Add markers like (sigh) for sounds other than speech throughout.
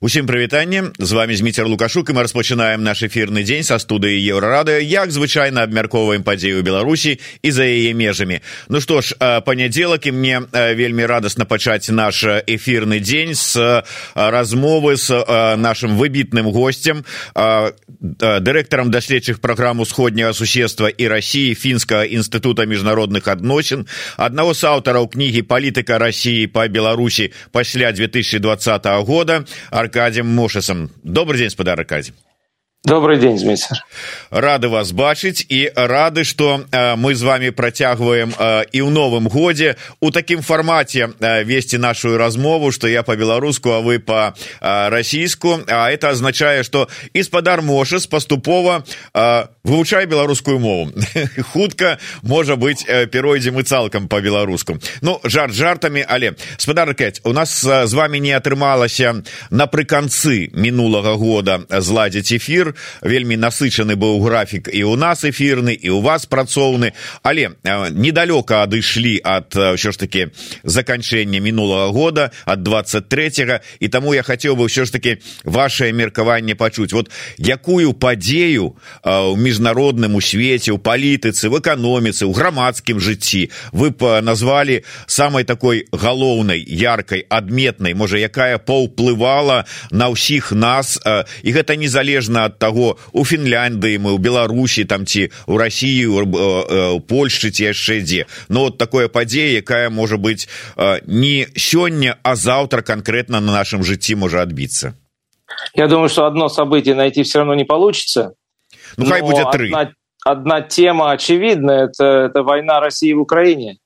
усім прывітанне з вами зміцер лукашук і мы распачынаем наш эфірны дзень са студыі еўрарады як звычайна абмяркоўваем падзею беларусі і за яе межамі Ну што ж панядзелак і мне вельмі радасна пачаць наш эфірны дзень з размовы з нашим выбітным гостцем дырэктарам даследчых праграм усходняга суседства і рассіі фінскага інстытута міжнародных адносін аднаго з аўтараў кнігі палітыка рассіі па беларусі пасля 2020 года аркадием мошесом добрый день спадар аркадий добрый день змейцер рады вас бачыць і рады что э, мы з вами працягваем э, і ў новым годзе у такім фармаце э, весці нашу размову что я по-беларуску а вы по расійску а это означае что і спадар мошес паступова вывучае беларускую мову (laughs) хутка можа быть перайдзем і цалкам по-беларуску ну жарт жартамі але спадар кэць у нас з вами не атрымалася напрыканцы мінулага года зладзіць эфир вельмі насычаны быў графік і у нас эфірны і у вас працоўны. Але недалёка адышлі ад ўсё ж таки заканчэння мінулага года от 23 і таму я хацеў бы ўсё ж таки ваше меркаванне пачуць. Вот якую падзею у міжнародным у свеце у палітыцы в эканоміцы у грамадскім жыцці вы назвалі самой такой галоўнай яркай адметнай? Можа якая паўплывала на ўсіх нас і гэта незалежна ад таго у фінляндыі мы у беларусі там ці у россии у польшчы ці яшчэ дзе но вот такое падзея якая можа быть не сёння а завтра конкретно на нашем жыцці можа адбіцца я думаю что одно событие найти все равно не получится ну хай будет три одна, одна тема очевидна это это война россии в украине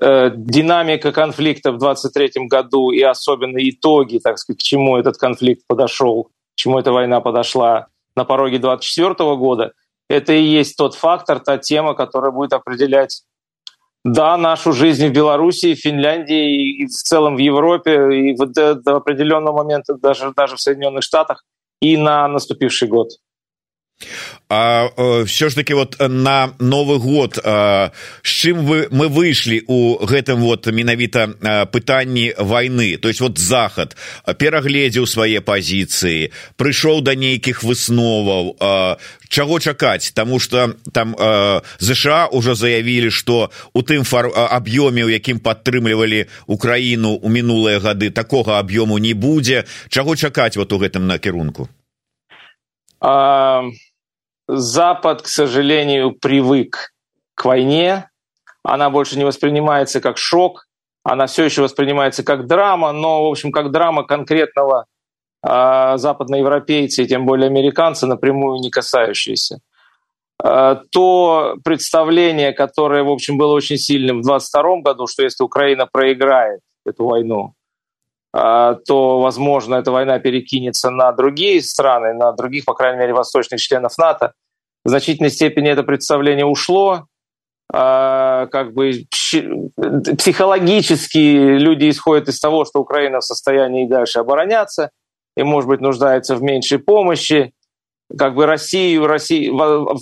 э, динамика конфликта в 23 году и особенно итоги так сказать к чему этот конфликт подошел к чему эта война подошла на пороге 2024 года, это и есть тот фактор, та тема, которая будет определять да, нашу жизнь в Беларуси, Финляндии и в целом в Европе, и в, до, до определенного момента даже, даже в Соединенных Штатах и на наступивший год. А все ж таки вот на новый год з чым вы мы выйшлі у гэтым вот менавіта пытанні войны? То есть вот захад перагледзеў свае пазіцыі прыйшоў да нейкіх высноваў чаго чакаць? Тому что там ЗША уже заявілі что у тым фар аб'ёме у якім падтрымлівалі украіну у мінулыя гады такога аб'ёму не будзе. Чаго чакаць вот у гэтым накірунку? А... Запад, к сожалению, привык к войне. Она больше не воспринимается как шок, она все еще воспринимается как драма, но, в общем, как драма конкретного э, западноевропейца и тем более американца, напрямую не касающаяся. Э, то представление, которое, в общем, было очень сильным в 2022 году, что если Украина проиграет эту войну, то, возможно, эта война перекинется на другие страны, на других, по крайней мере, восточных членов НАТО, в значительной степени это представление ушло. Как бы психологически люди исходят из того, что Украина в состоянии и дальше обороняться, и, может быть, нуждается в меньшей помощи. Как бы Россию, России,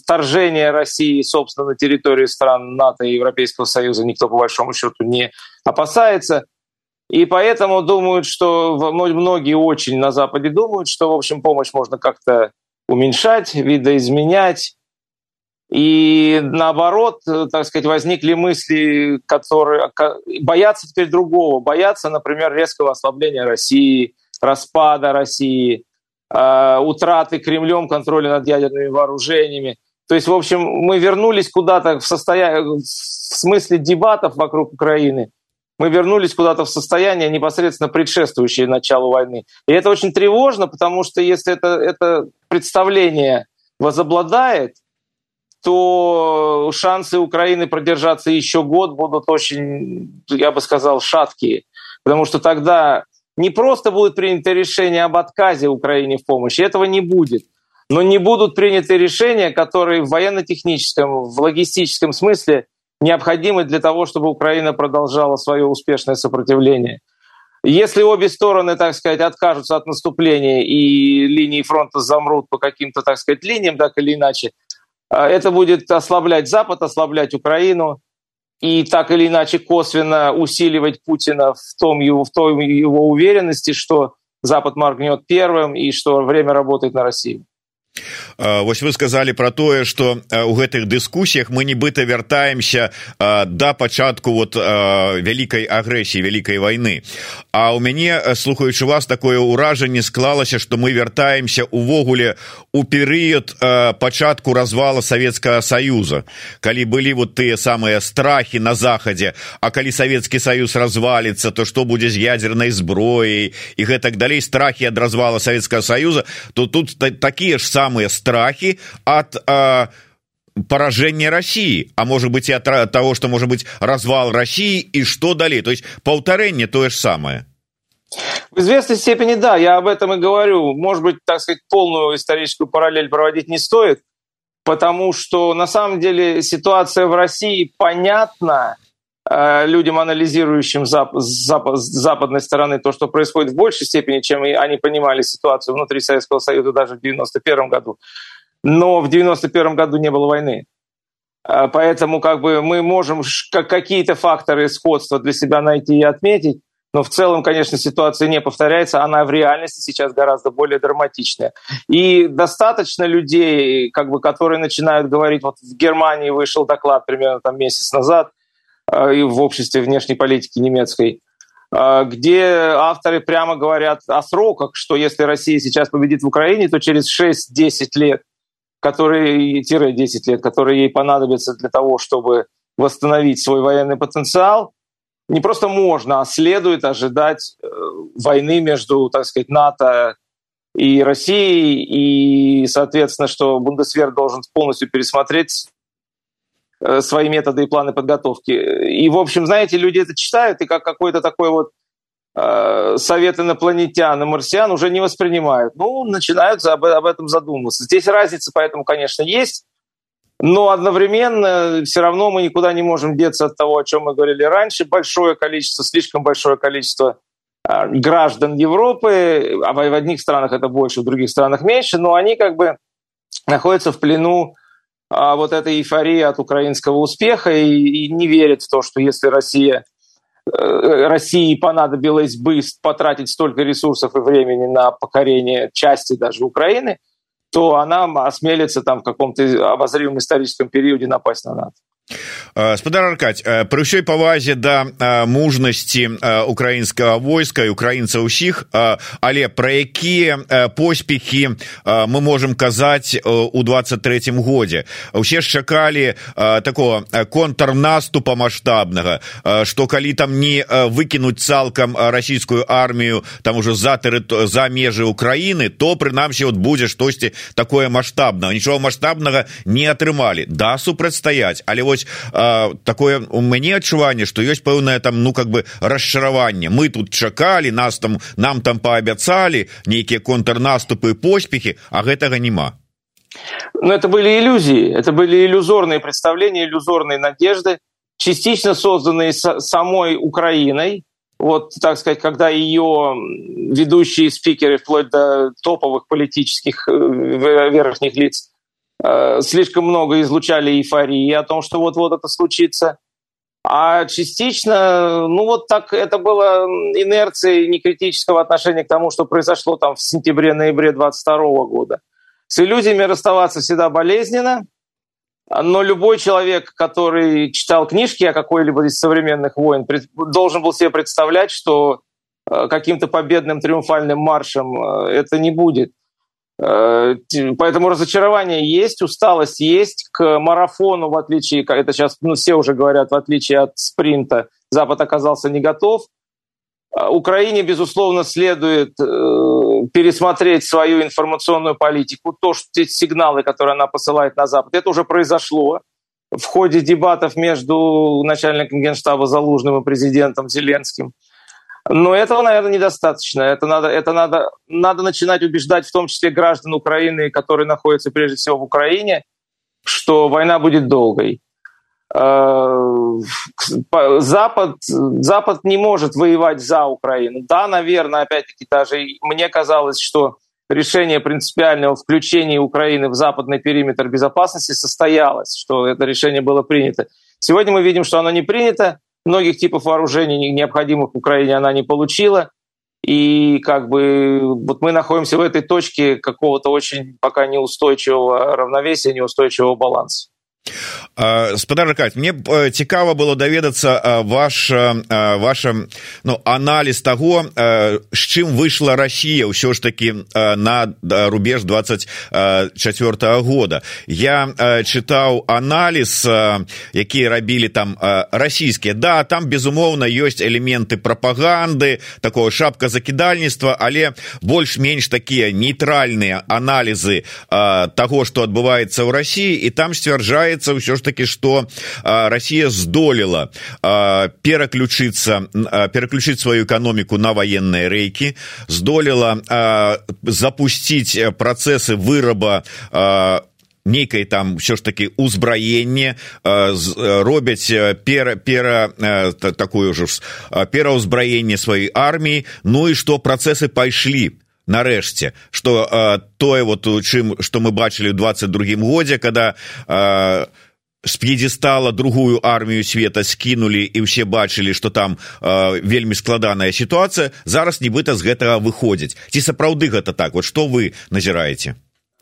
вторжение России, собственно, на территорию стран НАТО и Европейского Союза никто, по большому счету, не опасается. И поэтому думают, что многие очень на Западе думают, что, в общем, помощь можно как-то уменьшать, видоизменять. И наоборот, так сказать, возникли мысли, которые боятся теперь другого, боятся, например, резкого ослабления России, распада России, э, утраты Кремлем контроля над ядерными вооружениями. То есть, в общем, мы вернулись куда-то в, состоянии, в смысле дебатов вокруг Украины, мы вернулись куда-то в состояние непосредственно предшествующее началу войны. И это очень тревожно, потому что если это, это представление возобладает, то шансы Украины продержаться еще год будут очень, я бы сказал, шаткие. Потому что тогда не просто будет принято решение об отказе Украине в помощи, этого не будет. Но не будут приняты решения, которые в военно-техническом, в логистическом смысле необходимы для того, чтобы Украина продолжала свое успешное сопротивление. Если обе стороны, так сказать, откажутся от наступления и линии фронта замрут по каким-то, так сказать, линиям, так или иначе, а, это будет ослаблять Запад, ослаблять Украину и так или иначе косвенно усиливать Путина в том его, в той его уверенности, что Запад моргнет первым и что время работает на Россию. Вось вы сказали про тое что у гэтых дыскусіях мы нібыта вяртаемся да пачатку вот вялікай агрэсіі вялікай войны А у мяне слухаючы вас такое ўражанне склалася что мы вяртаемся увогуле у перыяд пачатку развала Савецкага союза калі былі вот тыя самыя страхі на захадзе А калі Савецкі союз развалится то что будзе з ядернай зброяй і гэтак далей страхі ад развала Савецкага союза то тут такія ж самые самые страхи от э, поражения России, а может быть и от того, что может быть развал России и что далее. То есть повторение то же самое. В известной степени да, я об этом и говорю. Может быть, так сказать, полную историческую параллель проводить не стоит, потому что на самом деле ситуация в России понятна людям, анализирующим зап зап западной стороны то, что происходит в большей степени, чем они понимали ситуацию внутри Советского Союза даже в 1991 году. Но в 1991 году не было войны. Э, поэтому как бы мы можем какие-то факторы сходства для себя найти и отметить, но в целом, конечно, ситуация не повторяется, она в реальности сейчас гораздо более драматичная. И достаточно людей, как бы, которые начинают говорить, вот в Германии вышел доклад примерно там месяц назад, Э, и в обществе внешней политики немецкой, э, где авторы прямо говорят о сроках, что если Россия сейчас победит в Украине, то через 6-10 лет, которые, 10 лет, которые ей понадобятся для того, чтобы восстановить свой военный потенциал, не просто можно, а следует ожидать э, войны между, так сказать, НАТО и Россией, и, соответственно, что Бундесвер должен полностью пересмотреть свои методы и планы подготовки. И, в общем, знаете, люди это читают, и как какой-то такой вот э, совет инопланетян и марсиан уже не воспринимают. Ну, начинают об, об этом задумываться. Здесь разница поэтому, конечно, есть, но одновременно все равно мы никуда не можем деться от того, о чем мы говорили раньше. Большое количество, слишком большое количество э, граждан Европы, а в одних странах это больше, в других странах меньше, но они как бы находятся в плену а, вот эта эйфория от украинского успеха и, и не верит в то, что если Россия э, России понадобилось бы потратить столько ресурсов и времени на покорение части даже Украины, то она осмелится там в каком-то обозримом историческом периоде напасть на НАТО. Спадар аркаць пры ўсёй павазе да мужнасці украінскага войска і украінца ўсіх але пра якія поспехі мы можемм казаць у 23 годзе? Усе ж чакалі такого контрнаступа маштабнага што калі там не выкінуць цалкам расійскую армію там уже за за межы Украіны то прынамсі вот будзе штосьці такое маштабна нічого маштабнага не атрымалі. Да супрацьстаяць але вось а, такое у мяне адчуванне что ёсць пэўнае там ну как бы расчараванне мы тут чакалі нас там нам там паабяцалі нейкія контрнаступы поспехи а гэтага няма. Но это были иллюзии это были иллюзорные представления иллюзорные надежды частично созданные самой украиной. Вот, так сказать, когда ее ведущие спикеры, вплоть до топовых политических э, верхних лиц, Э, слишком много излучали эйфории о том, что вот-вот это случится. А частично, ну вот так это было инерцией некритического отношения к тому, что произошло там в сентябре-ноябре 22 года. С иллюзиями расставаться всегда болезненно, но любой человек, который читал книжки о какой-либо из современных войн, должен был себе представлять, что э, каким-то победным триумфальным маршем э, это не будет. Э, поэтому разочарование есть, усталость есть. К марафону, в отличие, это сейчас ну, все уже говорят, в отличие от спринта, Запад оказался не готов. Э, Украине, безусловно, следует э, пересмотреть свою информационную политику. То, что те сигналы, которые она посылает на Запад, это уже произошло в ходе дебатов между начальником генштаба Залужным и президентом Зеленским. Но этого, наверное, недостаточно. Это надо, это надо, надо начинать убеждать в том числе граждан Украины, которые находятся прежде всего в Украине, что война будет долгой. Э, Запад, Запад не может воевать за Украину. Да, наверное, опять-таки даже мне казалось, что решение принципиального включения Украины в западный периметр безопасности состоялось, что это решение было принято. Сегодня мы видим, что оно не принято, многих типов вооружений, необходимых Украине, она не получила. И как бы вот мы находимся в этой точке какого-то очень пока неустойчивого равновесия, неустойчивого баланса. Спадар Кать, мне цікава было даведацца ваш ваша ну, аналіз таго з чым выйшла Росія ўсё ж таки на рубеж 24 -го года. Я чытаў аналіз якія рабілі там расійскія. Да там безумоўна ёсць элементы прапаганды такого шапка закідальніцтва але больш-менш такія нейтральныя аналізы таго што адбываецца ў Росіі і там сцвярджаецца атрымліваецца ўсё ж таки что Россия здолела пераключиться пераключить свою экономику на военные рейки здолела запустить процессы выраба нейкай там все ж таки узбраенне робяць пера пера такое ўжо пераўзбраенне сваёй арміі ну і что процессы пайшлі нарэшце что тое вот у чым что мы бачылі ў двадцать другім годзе когда с п'едестала другую армію света скінулі і ўсе бачылі что там э, вельмі складаная сітуацыя зараз нібыта з гэтага выходзіць ці сапраўды гэта так вот что вы назіраеце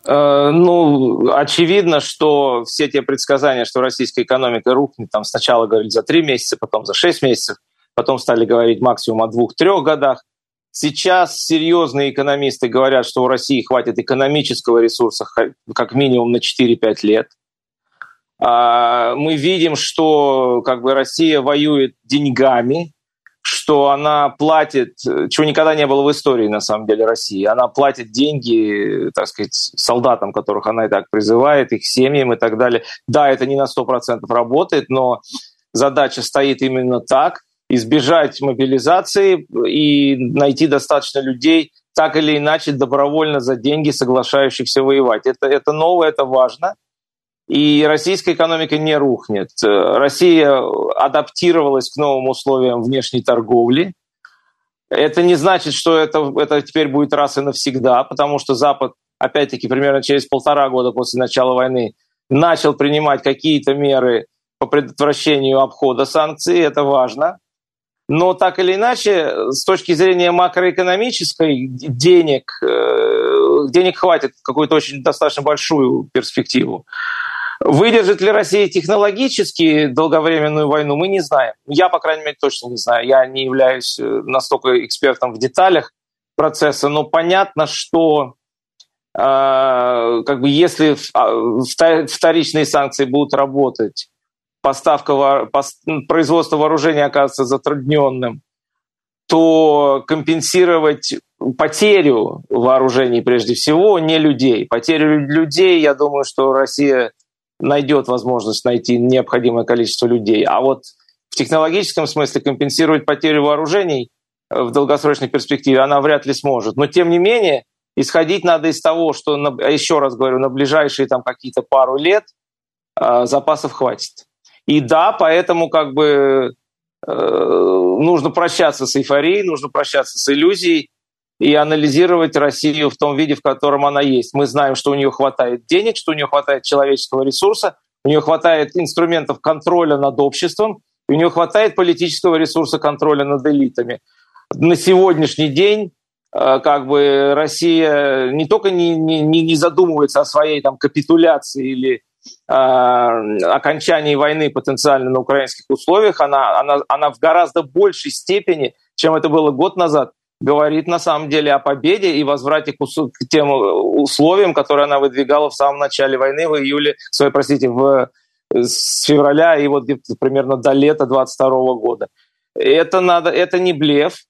э, ну очевидно что все те предсказания что российская экономика рухнет там сначала говорили за три месяца потом за шесть месяцев потом стали говорить максимум о двух-трех годах Сейчас серьезные экономисты говорят, что у России хватит экономического ресурса как минимум на 4-5 лет. А, мы видим, что как бы Россия воюет деньгами, что она платит, чего никогда не было в истории, на самом деле, России. Она платит деньги, так сказать, солдатам, которых она и так призывает, их семьям и так далее. Да, это не на 100% работает, но задача стоит именно так избежать мобилизации и найти достаточно людей, так или иначе добровольно за деньги соглашающихся воевать. Это, это новое, это важно. И российская экономика не рухнет. Россия адаптировалась к новым условиям внешней торговли. Это не значит, что это, это теперь будет раз и навсегда, потому что Запад, опять-таки, примерно через полтора года после начала войны начал принимать какие-то меры по предотвращению обхода санкций. Это важно. Но так или иначе, с точки зрения макроэкономической, денег, э, денег хватит какую-то очень достаточно большую перспективу. Выдержит ли Россия технологически долговременную войну, мы не знаем. Я, по крайней мере, точно не знаю. Я не являюсь э, настолько экспертом в деталях процесса, но понятно, что э, как бы если а, вторичные санкции будут работать поставка, производство вооружения оказывается затрудненным, то компенсировать потерю вооружений прежде всего не людей. Потерю людей, я думаю, что Россия найдет возможность найти необходимое количество людей. А вот в технологическом смысле компенсировать потерю вооружений э, в долгосрочной перспективе она вряд ли сможет. Но тем не менее, исходить надо из того, что, еще раз говорю, на ближайшие там какие-то пару лет э, запасов хватит. И да, поэтому как бы э, нужно прощаться с эйфорией, нужно прощаться с иллюзией и анализировать Россию в том виде, в котором она есть. Мы знаем, что у нее хватает денег, что у нее хватает человеческого ресурса, у нее хватает инструментов контроля над обществом, у нее хватает политического ресурса контроля над элитами. На сегодняшний день э, как бы Россия не только не, не, не задумывается о своей там, капитуляции или окончании войны потенциально на украинских условиях, она, она, она в гораздо большей степени, чем это было год назад, говорит на самом деле о победе и возврате к, к тем условиям, которые она выдвигала в самом начале войны, в июле, своей, простите, в, с февраля и вот примерно до лета 22 года. Это, надо, это не блеф,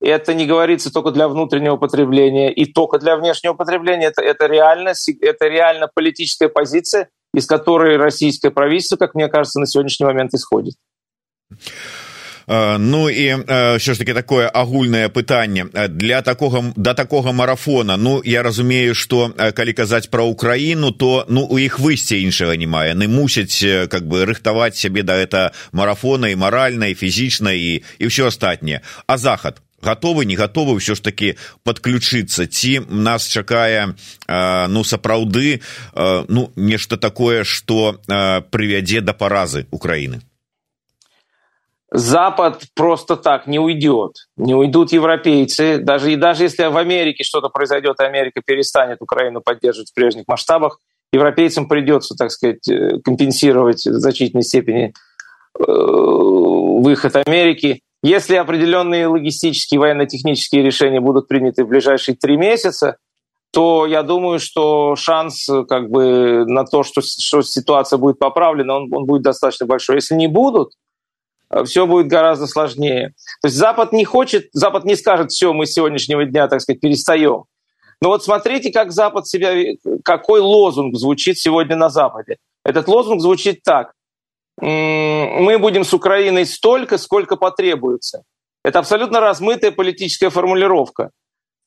это не говорится только для внутреннего потребления и только для внешнего потребления. Это, это, реально, это реально политическая позиция, из которой российское правительство, как мне кажется, на сегодняшний момент исходит. Ну і що ж таки такое агульнае пытанне для такого да такога марафона Ну я разумею что калі казаць про Украіну то ну у іх выйсця іншага не мае яны мусяць как бы рыхтаваць сябе да это марафона і маральна і фізічна і і все астатняе а захад готовы не готовы ўсё ж таки подключиться ці нас чакае э, ну сапраўды э, ну нешта такое что э, прывядзе да паразы Украины Запад просто так не уйдет. Не уйдут европейцы. Даже, и даже если в Америке что-то произойдет, и Америка перестанет Украину поддерживать в прежних масштабах, европейцам придется, так сказать, э, компенсировать в значительной степени э, выход Америки. Если определенные логистические, военно-технические решения будут приняты в ближайшие три месяца, то я думаю, что шанс как бы, на то, что, что ситуация будет поправлена, он, он будет достаточно большой. Если не будут, все будет гораздо сложнее. То есть Запад не хочет, Запад не скажет, все, мы с сегодняшнего дня, так сказать, перестаем. Но вот смотрите, как Запад себя, какой лозунг звучит сегодня на Западе. Этот лозунг звучит так. Мы будем с Украиной столько, сколько потребуется. Это абсолютно размытая политическая формулировка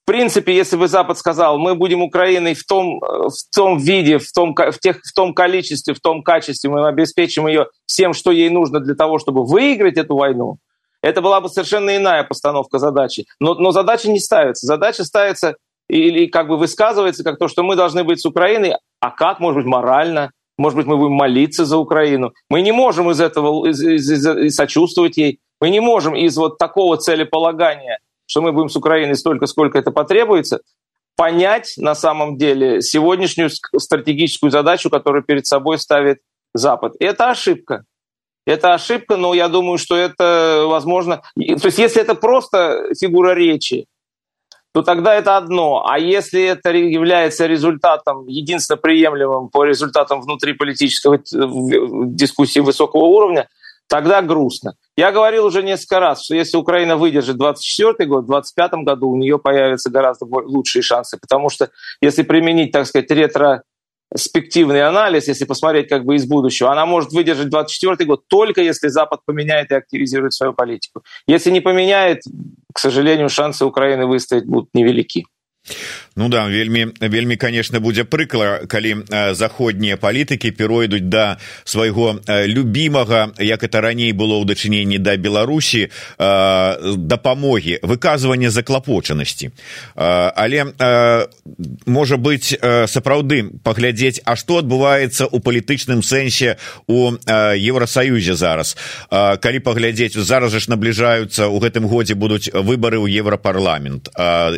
в принципе, если бы Запад сказал, мы будем Украиной в том, в том виде, в том, в, тех, в том количестве, в том качестве, мы обеспечим ее всем, что ей нужно для того, чтобы выиграть эту войну, это была бы совершенно иная постановка задачи. Но, но задача не ставится. Задача ставится или как бы высказывается как то, что мы должны быть с Украиной, а как, может быть, морально, может быть, мы будем молиться за Украину. Мы не можем из этого из, из, из, сочувствовать ей. Мы не можем из вот такого целеполагания что мы будем с Украиной столько, сколько это потребуется, понять на самом деле сегодняшнюю стратегическую задачу, которую перед собой ставит Запад. Это ошибка. Это ошибка, но я думаю, что это возможно... То есть если это просто фигура речи, то тогда это одно. А если это является результатом, единственно приемлемым по результатам внутриполитической дискуссии высокого уровня, тогда грустно. Я говорил уже несколько раз, что если Украина выдержит 24 год, в 25 году у нее появятся гораздо лучшие шансы, потому что если применить, так сказать, ретроспективный анализ, если посмотреть как бы из будущего, она может выдержать 24 год только если Запад поменяет и активизирует свою политику. Если не поменяет, к сожалению, шансы Украины выстоять будут невелики. Ну да вельмі вельмі конечно будзе прыкла калі заходнія палітыкі перайдуць да свайго любімага як это раней было ў дачыненні да беларусі дапамогі выказвання заклапочанасці. Але можа быть сапраўды паглядзець а што адбываецца у палітычным сэнсе у евросаюзе зараз. Калі паглядзець зараз ж набліжаюцца у гэтым годзе будуць выбары ў еўрапарламент.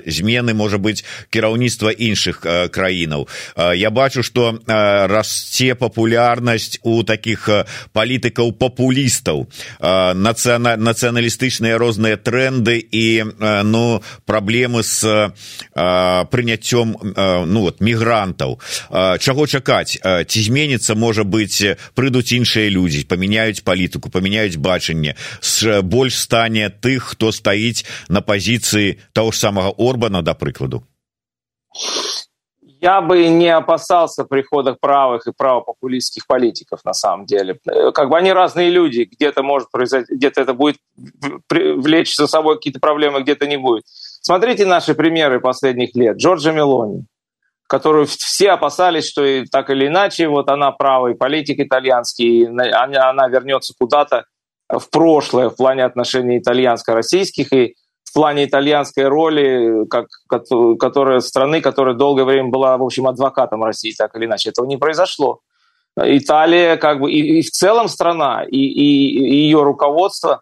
Змены можа быть кіра кіраўніцтва іншых краінаў. Я бачу что расце папулярнасць у таких палітыкаў папулістаў. Нацыяна нацыяналістычныя розныя тренды і ну праблемы с прыняццём ну вот мігрантаў. Чаго чакаць? Ці зменіцца можа быть прыйдуць іншыя людзі памяняюць палітыку памяняюць бачанне. С больш стане тых хто стаіць на пазіцыі того ж самага орбана да прыкладу я бы не опасался прихода правых и правопопулистских политиков на самом деле. Как бы они разные люди, где-то может произойти, где-то это будет влечь за собой какие-то проблемы, где-то не будет. Смотрите наши примеры последних лет. Джорджа Мелони, которую все опасались, что и так или иначе вот она правый политик итальянский, она вернется куда-то в прошлое в плане отношений итальянско-российских, и плане итальянской роли, как, которая, страны, которая долгое время была, в общем, адвокатом России, так или иначе. Этого не произошло. Италия, как бы, и, и в целом страна, и, и, и ее руководство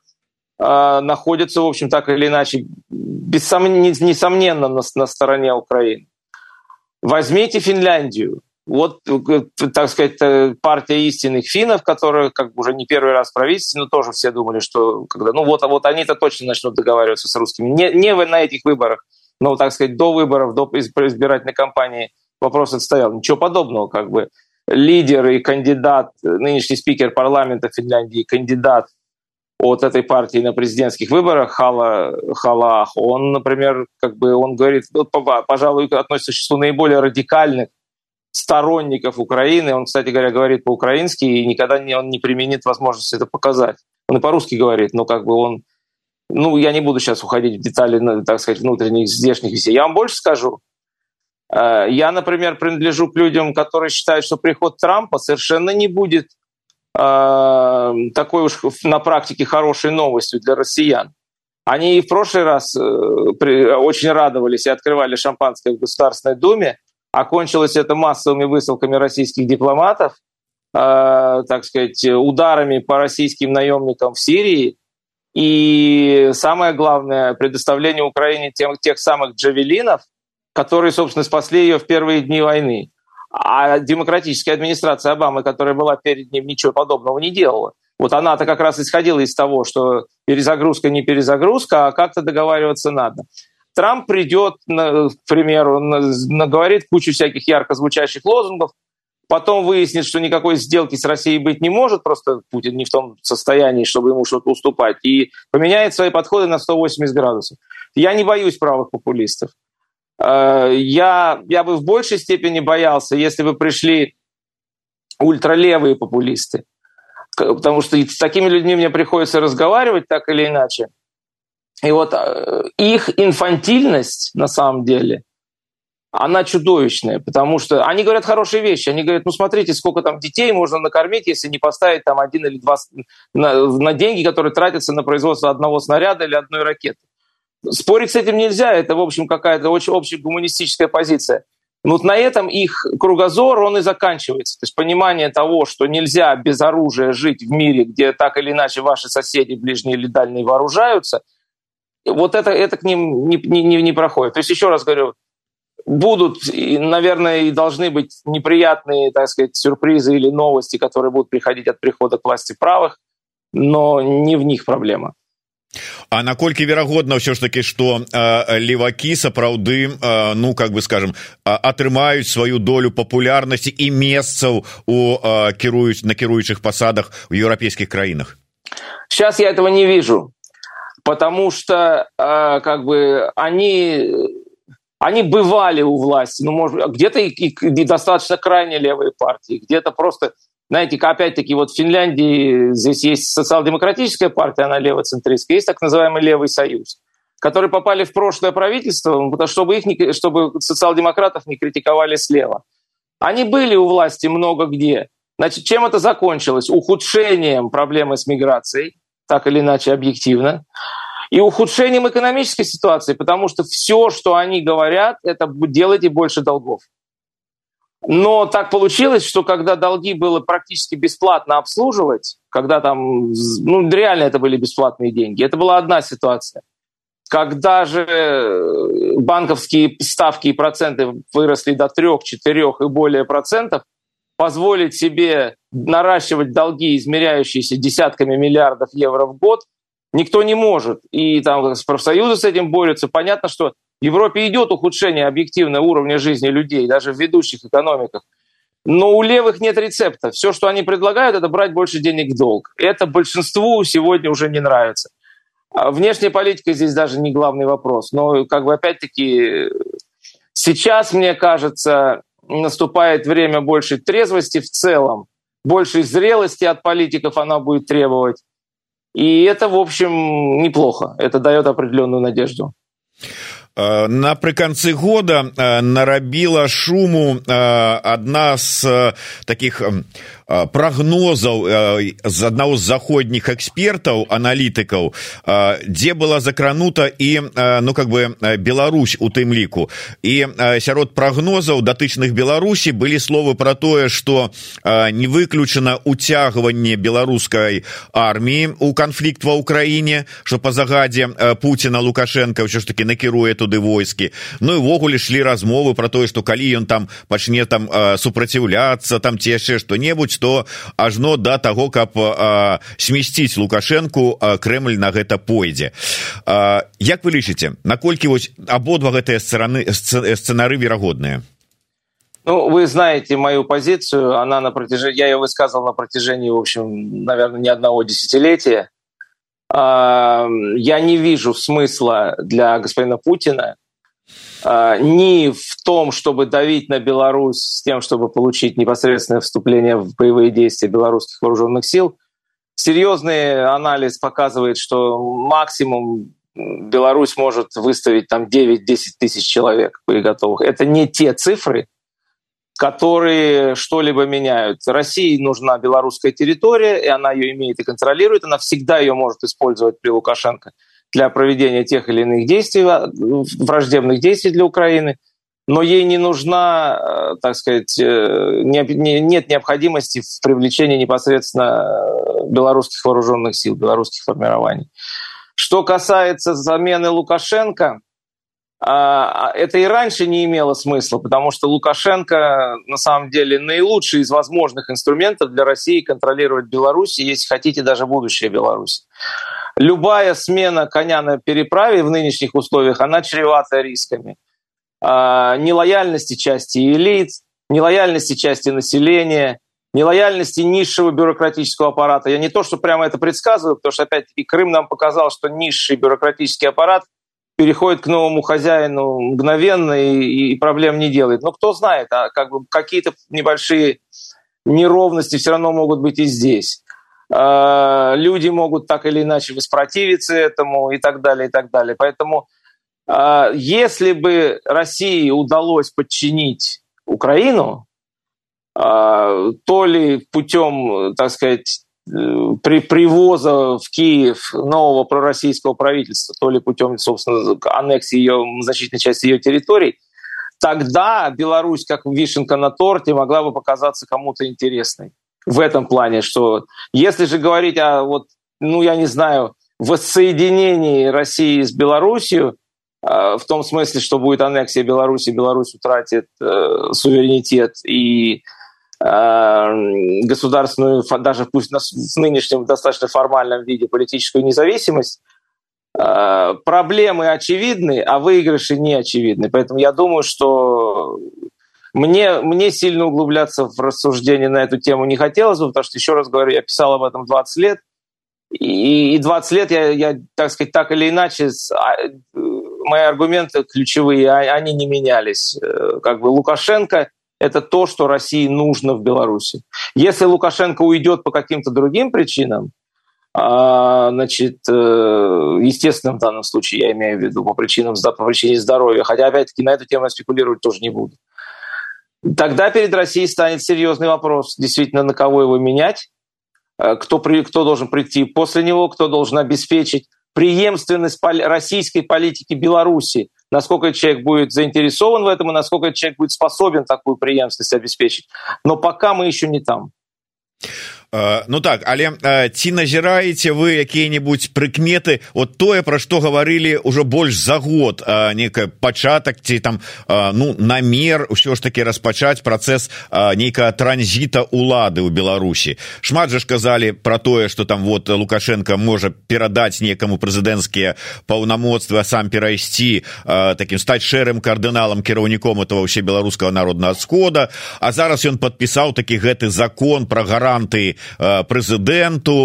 э, находится, в общем, так или иначе, бессом... несомненно, на, на стороне Украины. Возьмите Финляндию вот, э, так сказать, э, партия истинных финнов, которая как бы уже не первый раз в правительстве, но тоже все думали, что когда, ну вот, а вот они-то точно начнут договариваться с русскими. Не, не на этих выборах, но, так сказать, до выборов, до избирательной кампании вопрос отстоял. Ничего подобного, как бы. Лидер и кандидат, нынешний спикер парламента Финляндии, кандидат от этой партии на президентских выборах Хала, Халах, он, например, как бы он говорит, пожалуй, относится к числу наиболее радикальных сторонников Украины. Он, кстати говоря, говорит по-украински, и никогда не, он не применит возможность это показать. Он и по-русски говорит, но как бы он... Ну, я не буду сейчас уходить в детали, ну, так сказать, внутренних, здешних вещей. Я вам больше скажу. Э, я, например, принадлежу к людям, которые считают, что приход Трампа совершенно не будет э, такой уж на практике хорошей новостью для россиян. Они и в прошлый раз э, очень радовались и открывали шампанское в Государственной Думе, Окончилось это массовыми высылками российских дипломатов, э, так сказать, ударами по российским наемникам в Сирии. И самое главное, предоставление Украине тех, тех самых джавелинов, которые, собственно, спасли ее в первые дни войны. А демократическая администрация Обамы, которая была перед ним, ничего подобного не делала. Вот она-то как раз исходила из того, что перезагрузка не перезагрузка, а как-то договариваться надо. Трамп придет, к примеру, наговорит кучу всяких ярко звучащих лозунгов, потом выяснит, что никакой сделки с Россией быть не может, просто Путин не в том состоянии, чтобы ему что-то уступать, и поменяет свои подходы на 180 градусов. Я не боюсь правых популистов. Э, я, я бы в большей степени боялся, если бы пришли ультралевые популисты. Потому что с такими людьми мне приходится разговаривать так или иначе. И вот э, их инфантильность, на самом деле, она чудовищная, потому что они говорят хорошие вещи. Они говорят, ну смотрите, сколько там детей можно накормить, если не поставить там один или два на, на деньги, которые тратятся на производство одного снаряда или одной ракеты. Спорить с этим нельзя, это, в общем, какая-то очень общая гуманистическая позиция. Но вот на этом их кругозор, он и заканчивается. То есть понимание того, что нельзя без оружия жить в мире, где так или иначе ваши соседи, ближние или дальние, вооружаются, вот это, это к ним не, не, не проходит. То есть, еще раз говорю, будут, наверное, и должны быть неприятные, так сказать, сюрпризы или новости, которые будут приходить от прихода к власти правых, но не в них проблема. А наколькі верагодна ўсё ж таки что э, левакі сапраўды э, ну как бы скажем атрымаюць сваю долю папулярнасці і месцаў у э, кіруюць на кіруючых пасадах у еўрапейскіх краінах сейчас я этого не вижу потому что э, как бы они они бывали у власти ну может где-то и, и, и достаточно крайне левые партии где-то просто знаете, опять-таки, вот в Финляндии здесь есть социал-демократическая партия, она левоцентристская, есть так называемый Левый Союз, которые попали в прошлое правительство, чтобы, их не, чтобы социал-демократов не критиковали слева. Они были у власти много где. Значит, чем это закончилось? Ухудшением проблемы с миграцией, так или иначе объективно, и ухудшением экономической ситуации, потому что все, что они говорят, это делайте больше долгов. Но так получилось, что когда долги было практически бесплатно обслуживать, когда там, ну, реально это были бесплатные деньги, это была одна ситуация. Когда же э, банковские ставки и проценты выросли до 3, 4 и более процентов, позволить себе наращивать долги, измеряющиеся десятками миллиардов евро в год, никто не может. И там профсоюзы с этим борются. Понятно, что в Европе идет ухудшение объективного уровня жизни людей, даже в ведущих экономиках. Но у левых нет рецепта. Все, что они предлагают, это брать больше денег в долг. Это большинству сегодня уже не нравится. А внешняя политика здесь даже не главный вопрос. Но, как бы, опять-таки, сейчас, мне кажется, наступает время большей трезвости в целом, большей зрелости от политиков она будет требовать. И это, в общем, неплохо. Это дает определенную надежду. Э, напрыканцы года э, нарабіла шуму э, з таких прогнозаў з аднаго з заходніх экспертаў аналітыкаў дзе была закранута і ну как бы Беларусь у тым ліку і сярод прогнозаў датычных Беларусі былі словы про тое что не выключана уцягванне беларускай арміі у канфлікт ва ўкраіне что по загадзе Путина лукашенко ўсё ж таки накіруе туды войскі Ну і ввогуле шлі размовы про тое что калі ён там пачне там супраціўляцца там ці яшчэ что-небудзь то ажно да таго каб смесціць лукашэнку Крэль на гэта пойдзе Як вы лічыце наколькі вось абодва гэтыя сцены сцэнары верагодныя Ну, вы знаете мою позицию, она на протяжении, я ее высказывал на протяжении, в общем, наверное, не одного десятилетия. Я не вижу смысла для господина Путина а, ни в том, чтобы давить на Беларусь с тем, чтобы получить непосредственное вступление в боевые действия белорусских вооруженных сил. Серьезный анализ показывает, что максимум Беларусь может выставить там 9-10 тысяч человек боеготовых. Это не те цифры, которые что-либо меняют. России нужна белорусская территория, и она ее имеет и контролирует. Она всегда ее может использовать при Лукашенко для проведения тех или иных действий, а, враждебных действий для Украины, но ей не нужна, э, так сказать, э, нет необходимости в привлечении непосредственно белорусских вооруженных сил, белорусских формирований. Что касается замены Лукашенко, а, это и раньше не имело смысла, потому что Лукашенко на самом деле наилучший из возможных инструментов для России контролировать Беларусь, если хотите, даже будущее Беларуси. Любая смена коня на переправе в нынешних условиях, она чревата рисками. А, нелояльности части элит, нелояльности части населения, нелояльности низшего бюрократического аппарата. Я не то, что прямо это предсказываю, потому что, опять-таки, Крым нам показал, что низший бюрократический аппарат переходит к новому хозяину мгновенно и, и проблем не делает. Но кто знает, а как бы какие-то небольшие неровности все равно могут быть и здесь. А, люди могут так или иначе воспротивиться этому и так далее, и так далее. Поэтому а, если бы России удалось подчинить Украину, а, то ли путем, так сказать, при привоза в Киев нового пророссийского правительства, то ли путем, собственно, аннексии ее, значительной части ее территорий, тогда Беларусь, как вишенка на торте, могла бы показаться кому-то интересной в этом плане, что если же говорить о, вот, ну, я не знаю, воссоединении России с Белоруссией, в том смысле, что будет аннексия Беларуси, Беларусь утратит э, суверенитет и э, государственную, даже пусть в нынешнем достаточно формальном виде, политическую независимость, э, проблемы очевидны, а выигрыши не очевидны. Поэтому я думаю, что мне, мне сильно углубляться в рассуждение на эту тему не хотелось бы, потому что, еще раз говорю, я писал об этом 20 лет, и 20 лет я, я так сказать, так или иначе мои аргументы ключевые, а, они не менялись. Э, как бы Лукашенко – это то, что России нужно в Беларуси. Если Лукашенко уйдет по каким-то другим причинам, а, значит, э, естественно, в данном случае я имею в виду по причинам по причине здоровья, хотя, опять-таки, на эту тему я спекулировать тоже не буду. Тогда перед Россией станет серьезный вопрос, действительно, на кого его менять, э, кто, кто должен прийти после него, кто должен обеспечить преемственность российской политики Беларуси, насколько человек будет заинтересован в этом и насколько человек будет способен такую преемственность обеспечить. Но пока мы еще не там. Э, ну так але э, ці назіраеце вы якія-нибудь прыкметы вот тое пра што гаварылі ўжо больш за год э, некая пачатак ці там ну намер ўсё ж таки распачаць працэс нейкага транзіта улады ў беларусі. Шмат жа ж казалі про тое что там вот лукашенко можа перадаць некаму прэзідэнцкія паўнамоцтва сам перайсці таким стаць шэрым кардыналам кіраўніком этого ўсе беларускага народнага схода а зараз ён подпісаў такі гэты закон про гаранты прэзідэнту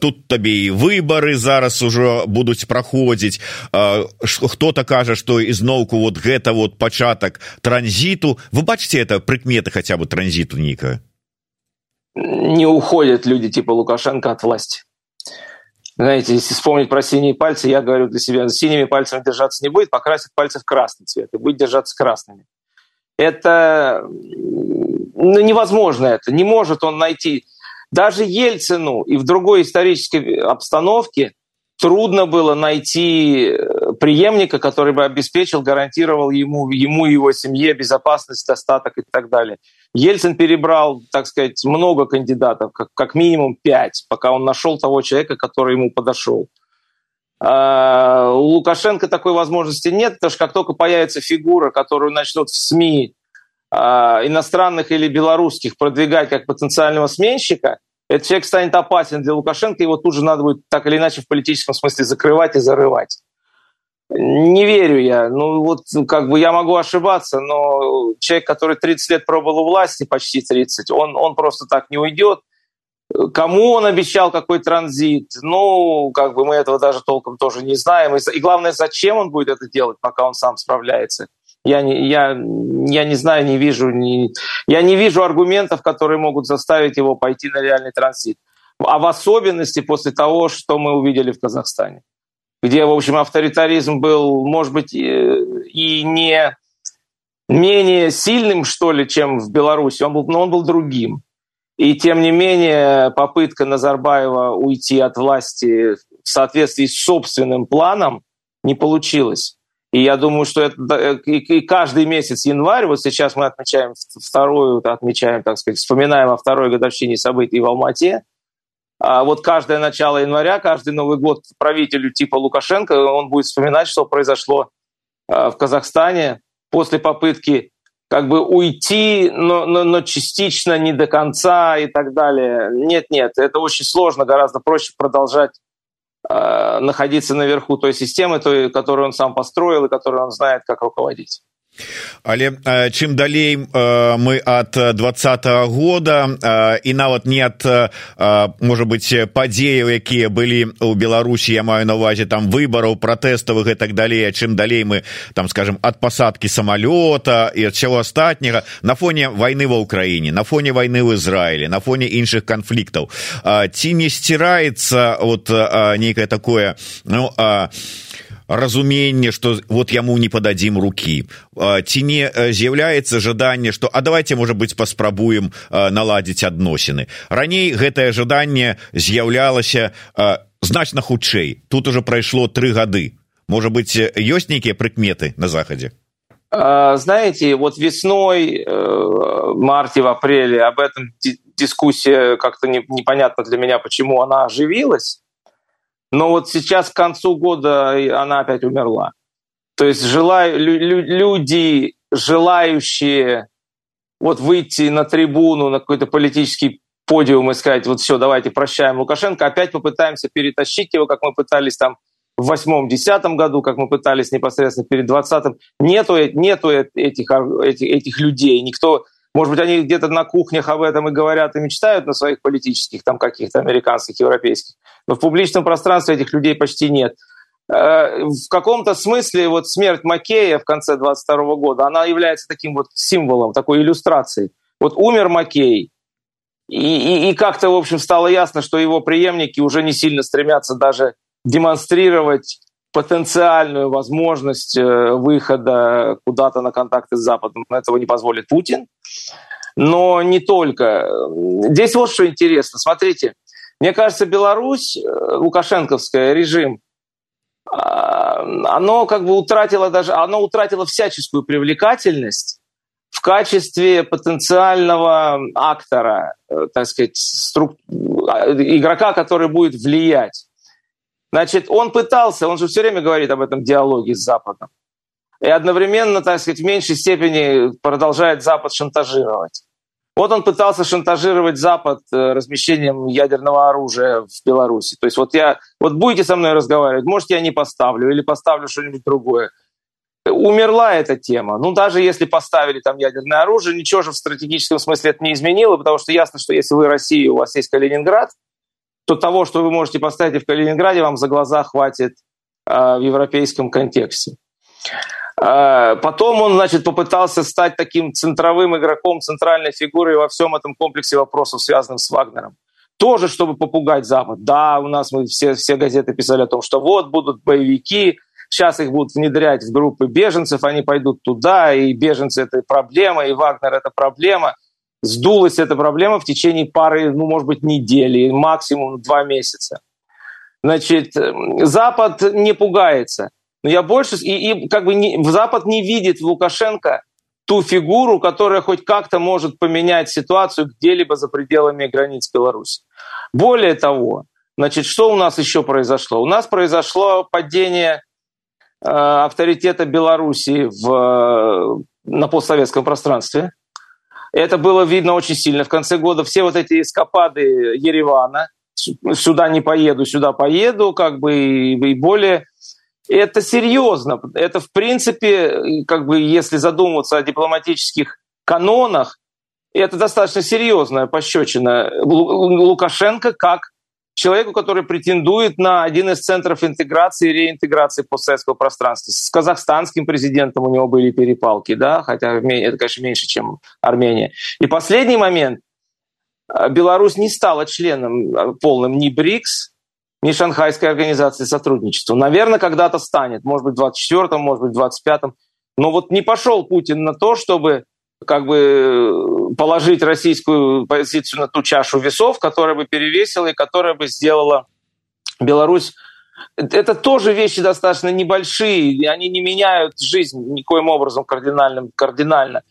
тут табе і выбары зараз ужо будуць праходзіць хто-то кажа што ізноўку вот гэта вот пачатак транзіту вы бачыце это прыкметы хотя бы транзиту ника не уходят люди типа лукашенко от власти знаете, если вспомнить про синие пальцы, я говорю для себя, синими пальцами держаться не будет, покрасит пальцы в красный цвет и будет держаться красными. Это ну, невозможно это. Не может он найти даже Ельцину и в другой исторической обстановке трудно было найти э, преемника, который бы обеспечил, гарантировал ему, ему и его семье безопасность, достаток и так далее. Ельцин перебрал, так сказать, много кандидатов, как, как минимум пять, пока он нашел того человека, который ему подошел. А у Лукашенко такой возможности нет, потому что как только появится фигура, которую начнут в СМИ иностранных или белорусских продвигать как потенциального сменщика, этот человек станет опасен для Лукашенко, его тут же надо будет так или иначе в политическом смысле закрывать и зарывать. Не верю я. Ну вот как бы я могу ошибаться, но человек, который 30 лет пробовал у власти, почти 30, он, он просто так не уйдет. Кому он обещал какой транзит? Ну, как бы мы этого даже толком тоже не знаем. И главное, зачем он будет это делать, пока он сам справляется. Я не, я, я не знаю, не вижу, не, я не вижу аргументов, которые могут заставить его пойти на реальный транзит. А в особенности после того, что мы увидели в Казахстане, где, в общем, авторитаризм был, может быть, и не менее сильным, что ли, чем в Беларуси, он был, но он был другим. И тем не менее попытка Назарбаева уйти от власти в соответствии с собственным планом не получилась. И я думаю, что это и каждый месяц январь, вот сейчас мы отмечаем вторую, отмечаем, так сказать, вспоминаем о второй годовщине событий в Алмате, а вот каждое начало января, каждый Новый год правителю типа Лукашенко, он будет вспоминать, что произошло в Казахстане после попытки как бы уйти, но, но, но частично, не до конца и так далее. Нет, нет, это очень сложно, гораздо проще продолжать э, находиться наверху той системы, той, которую он сам построил и которую он знает, как руководить. Але чым далей мы ад двадцатого года і нават не ад можа быть падзеяў якія былі у беларусі я маю на увазе там выбараў пратэставых і так далей чым далей мы там скажем ад пасадки самалёта і ад чаго астатняга на фоне войны ва ўкраіне на фоне войны в ізраілі на фоне іншых канфліктаў. Ці не сціраецца вот нейкае такое ну а разуменне что вот яму не пададзім руки. Ці не з'яўляецца жаданне что а давайте может быть паспрабуем наладзіць адносіны раней гэтае жаданне з'яўлялася значна хутчэй. Тут уже прайшло три гады. Может быть ёсць нейкія прыкметы на захадзе? Знаете вот весной марте в апреле об этом дискуссия как-то непонятно для меня почему она оживилась но вот сейчас к концу года она опять умерла. То есть желаю, люди, желающие вот выйти на трибуну, на какой-то политический подиум и сказать, вот все, давайте прощаем Лукашенко, опять попытаемся перетащить его, как мы пытались там в восьмом-десятом году, как мы пытались непосредственно перед двадцатым. Нету, нету этих, этих, этих людей, никто может быть, они где-то на кухнях об этом и говорят, и мечтают на своих политических, там каких-то американских, европейских. Но в публичном пространстве этих людей почти нет. Э, в каком-то смысле вот смерть Макея в конце 22 года, она является таким вот символом, такой иллюстрацией. Вот умер Макей, и, и, и как-то, в общем, стало ясно, что его преемники уже не сильно стремятся даже демонстрировать потенциальную возможность э, выхода куда-то на контакты с Западом. Этого не позволит Путин. Но не только. Здесь вот что интересно. Смотрите, мне кажется, Беларусь, э, лукашенковская, режим, а, оно как бы утратило даже, оно утратило всяческую привлекательность в качестве потенциального актора, э, так сказать, струк... Игрока, который будет влиять. Значит, он пытался, он же все время говорит об этом диалоге с Западом. И одновременно, так сказать, в меньшей степени продолжает Запад шантажировать. Вот он пытался шантажировать Запад э, размещением ядерного оружия в Беларуси. То есть вот я, вот будете со мной разговаривать, может, я не поставлю или поставлю что-нибудь другое. Умерла эта тема. Ну, даже если поставили там ядерное оружие, ничего же в стратегическом смысле это не изменило, потому что ясно, что если вы Россия, у вас есть Калининград – то того, что вы можете поставить в Калининграде, вам за глаза хватит э, в европейском контексте. Э, потом он, значит, попытался стать таким центровым игроком, центральной фигурой во всем этом комплексе вопросов, связанных с Вагнером. Тоже, чтобы попугать Запад. Да, у нас мы все, все газеты писали о том, что вот будут боевики, сейчас их будут внедрять в группы беженцев, они пойдут туда, и беженцы – это проблема, и Вагнер – это проблема сдулась эта проблема в течение пары, ну, может быть, недели, максимум два месяца. Значит, Запад не пугается. Но я больше... И, и как бы не, Запад не видит в Лукашенко ту фигуру, которая хоть как-то может поменять ситуацию где-либо за пределами границ Беларуси. Более того, значит, что у нас еще произошло? У нас произошло падение э, авторитета Беларуси в, э, на постсоветском пространстве – это было видно очень сильно. В конце года все вот эти эскапады Еревана, сюда не поеду, сюда поеду, как бы и, более это серьезно. Это, в принципе, как бы, если задумываться о дипломатических канонах, это достаточно серьезная пощечина Лукашенко как человеку, который претендует на один из центров интеграции и реинтеграции постсоветского пространства. С казахстанским президентом у него были перепалки, да, хотя это, конечно, меньше, чем Армения. И последний момент. Беларусь не стала членом а, полным ни БРИКС, ни Шанхайской организации сотрудничества. Наверное, когда-то станет, может быть, в 24-м, может быть, в 25-м. Но вот не пошел Путин на то, чтобы как бы положить российскую позицию на ту чашу весов, которая бы перевесила и которая бы сделала Беларусь это тоже вещи достаточно небольшие, и они не меняют жизнь никоим образом кардинальным, кардинально.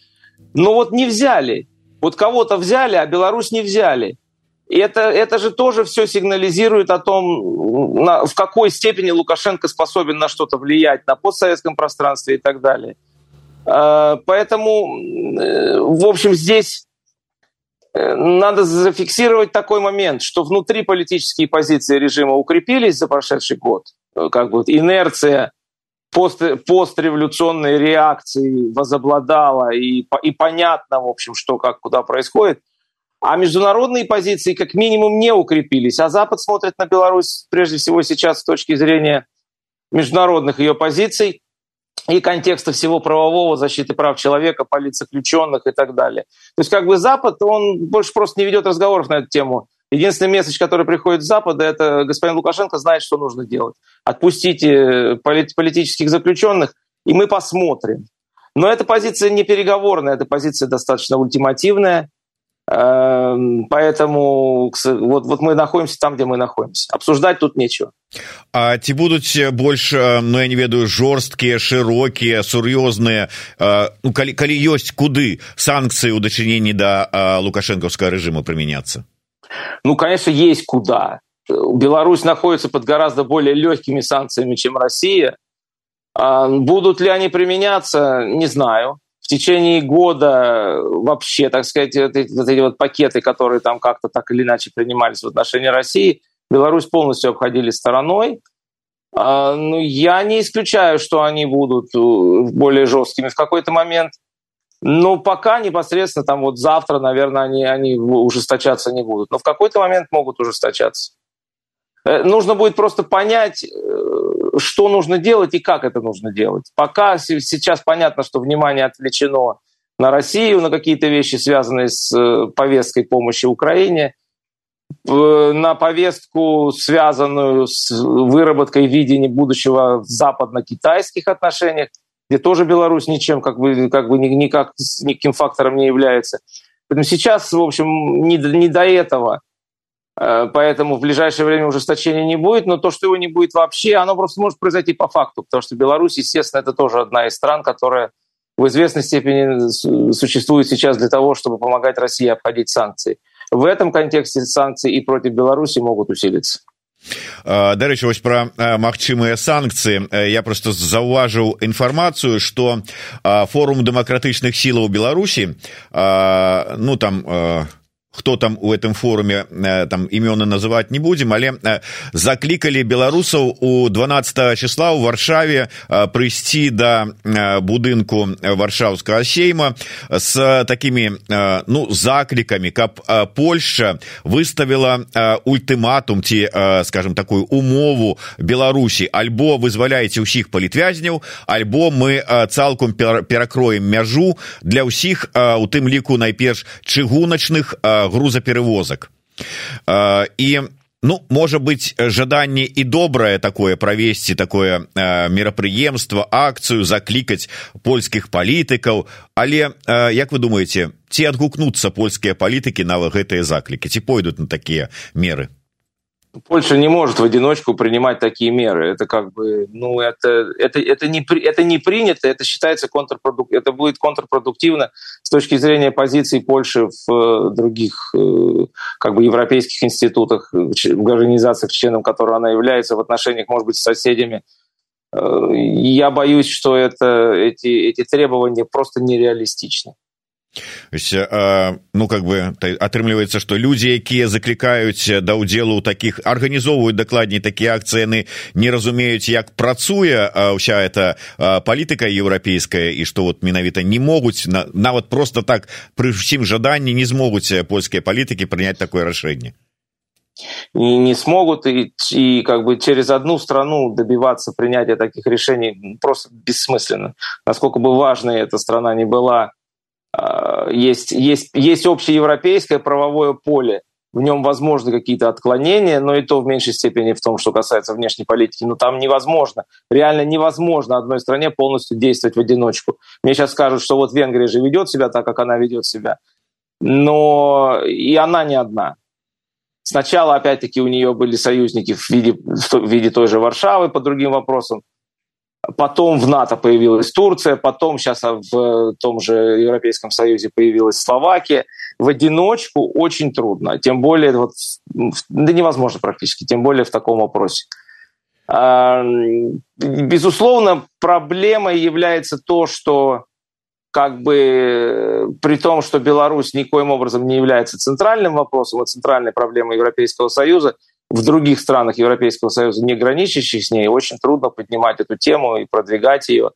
Но вот не взяли. Вот кого-то взяли, а Беларусь не взяли. это, это же тоже все сигнализирует о том, на, в какой степени Лукашенко способен на что-то влиять на постсоветском пространстве и так далее. А, поэтому, э, в общем, здесь э, надо зафиксировать такой момент, что внутри политические позиции режима укрепились за прошедший год. Как бы инерция пост, постреволюционной реакции возобладала, и, и понятно, в общем, что, как, куда происходит. А международные позиции как минимум не укрепились. А Запад смотрит на Беларусь прежде всего сейчас с точки зрения международных ее позиций и контекста всего правового, защиты прав человека, политзаключенных и так далее. То есть как бы Запад, он больше просто не ведет разговоров на эту тему. Единственный месседж, который приходит с Запада, это господин Лукашенко знает, что нужно делать. Отпустите политических заключенных, и мы посмотрим. Но эта позиция не переговорная, эта позиция достаточно ультимативная. Эм, поэтому вот, вот мы находимся там, где мы находимся. Обсуждать тут нечего. А ці будуць больш ну я не ведаю жорсткія шырокія сур'ёзныя ну, калі, калі ёсць куды санкцыі ў дачыненні да лукашэнкаўскага рэжыму прымяняцца ну конечно есть куда Беларусь находится под гораздо более легкими санкциями чем Россия а будут ли они применяться не знаю в течение года вообще, так сказать, вот эти, вот эти вот пакеты, которые там как-то так или иначе принимались в отношении России, Беларусь полностью обходили стороной. А, ну, я не исключаю, что они будут э, более жесткими в какой-то момент. Но пока непосредственно там вот завтра, наверное, они, они ужесточаться не будут. Но в какой-то момент могут ужесточаться. Э, нужно будет просто понять, э, что нужно делать и как это нужно делать. Пока сейчас понятно, что внимание отвлечено на Россию, на какие-то вещи, связанные с э, повесткой помощи Украине, на повестку, связанную с выработкой видения будущего в западно-китайских отношениях, где тоже Беларусь ничем как бы, как бы никак, никаким фактором не является. Поэтому сейчас, в общем, не, не до этого – Э, поэтому в ближайшее время ужесточения не будет, но то, что его не будет вообще, оно просто может произойти по факту, потому что Беларусь, естественно, это тоже одна из стран, которая в известной степени существует сейчас для того, чтобы помогать России обходить санкции. В этом контексте санкции и против Беларуси могут усилиться. Э, дарэчы вось пра э, магчымыя санкцыі я просто заўважыў інфармацыю што форум дэмакратычных сілаў беларусі ну там кто там у этом форуме э, там імёны называть не будем але э, заклікалі беларусаў у 12 числа у варшаве э, прыйсці до будынку варшаўскага сейма с такими ну заклікамі каб польша выставила ультыматум ці скажем такую умову беларусі альбо вызваляеце ўсіх палітвязняў альбо мы цалкам перакроем мяжу для ўсіх у тым ліку найперш чыгуначных у грузаперевозак і ну можа быть жаданне і добрае такое правесці такое мерапрыемства акцыю заклікаць польскіх палітыкаў але як вы думаете ці адгукнуцца польскія палітыкі на гэтыя заклікі? Ці пойдуць на такія меры Польша не может в одиночку принимать такие меры. Это как бы, ну, это, это, это, не, это не принято, это считается контрпродуктивно, это будет контрпродуктивно с точки зрения позиции Польши в э, других э, как бы европейских институтах, в организациях, членом которых она является, в отношениях, может быть, с соседями. Э, я боюсь, что это, эти, эти требования просто нереалистичны. Ось, э, ну как бы атрымліваецца что людзі якія заклікаюць да ўдзелу таких арганізоўваюць дакладней такія акцыяны не разумеюць як працуе ўся эта палітыка еўрапейская і что вот менавіта не могуць на, нават просто так пры ўсім жаданні не змогуць польскія палітыкі прыняць такое рашэнне не, не смогут и, и как бы через одну страну добиваться принятия таких решений просто бессмысленно. Насколько бы важной эта страна не была, есть, есть, есть общеевропейское правовое поле, в нем возможны какие-то отклонения, но и то в меньшей степени в том, что касается внешней политики. Но там невозможно, реально невозможно одной стране полностью действовать в одиночку. Мне сейчас скажут, что вот Венгрия же ведет себя так, как она ведет себя. Но и она не одна. Сначала, опять-таки, у нее были союзники в виде, в виде той же Варшавы по другим вопросам. Потом в НАТО появилась Турция, потом сейчас в том же Европейском Союзе появилась Словакия. в одиночку очень трудно, тем более, вот, да невозможно практически, тем более в таком вопросе. А, безусловно, проблемой является то, что как бы при том, что Беларусь никоим образом не является центральным вопросом, а центральной проблемой Европейского Союза, в других странах Европейского Союза, не граничащих с ней, очень трудно поднимать эту тему и продвигать ее.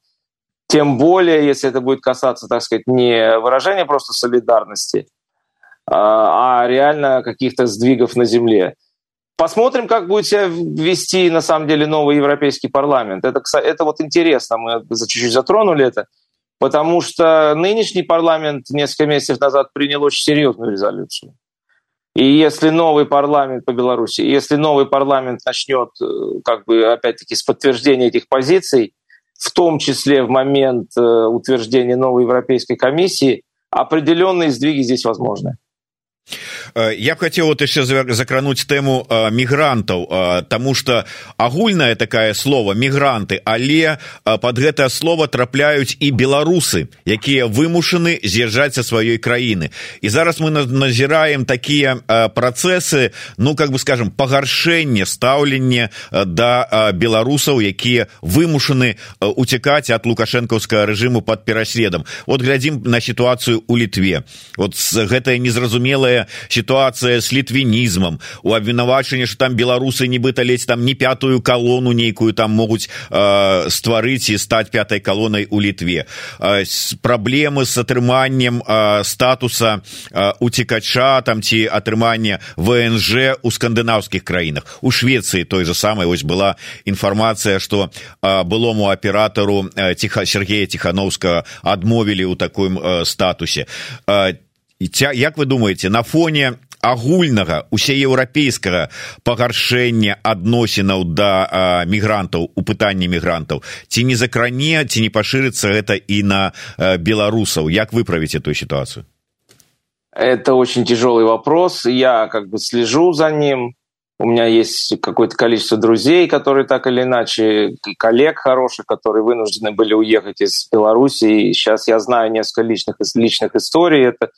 Тем более, если это будет касаться, так сказать, не выражения просто солидарности, а, а реально каких-то сдвигов на земле. Посмотрим, как будет себя вести, на самом деле, новый Европейский парламент. Это, это вот интересно, мы чуть-чуть затронули это, потому что нынешний парламент несколько месяцев назад принял очень серьезную резолюцию. И если новый парламент по Беларуси, если новый парламент начнет, э, как бы, опять-таки, с подтверждения этих позиций, в том числе в момент э, утверждения новой Европейской комиссии, определенные сдвиги здесь возможны. Э, я б хотел вот еще закрануть тему э, мигрантаў э, тому что агульная такая слово мигранты але под гэтае слово трапляюць і беларусы якія вымушаны з'язджаць со сваёй краіны. І зараз мы назіраем такія процессы ну как бы скажем пагаршэнне стаўленне да беларусаў якія вымушаны уцекаць от лукашэнкаўскага режиму под пераследам. Вот глядзім на ситуацию у літве. Вот гэтая незразумелая новая ситуация с літвінізмам у абвінавачанне что там беларусы нібыта ледзь там не пятую колонну нейкую там могуць э, стварыць і стаць пятой колонной у літве э, праблемы с атрыманнем э, статуса э, уцекача там ці атрымання внж у скандынаўскіх краінах у швеции той же самой. Вось была інфармацыя что э, былому аператору э, тихо сергея тихохановскага адмовілі ў такім э, статусе. Э, і ця як вы думаете на фоне агульнага усееўрапейскага пагаршэння адносінаў да мігрантаў у пытанні мігрантаў ці не закране ці не пашырыцца гэта і на беларусаў? Як выправіць эту ситуацию это очень тяжелый вопрос я как бы слежу за ним. У меня есть какое-то количество друзей которые так или иначе коллег хороших которые вынуждены были уехать из беларуси. И сейчас я знаю несколько личных личных историй. Это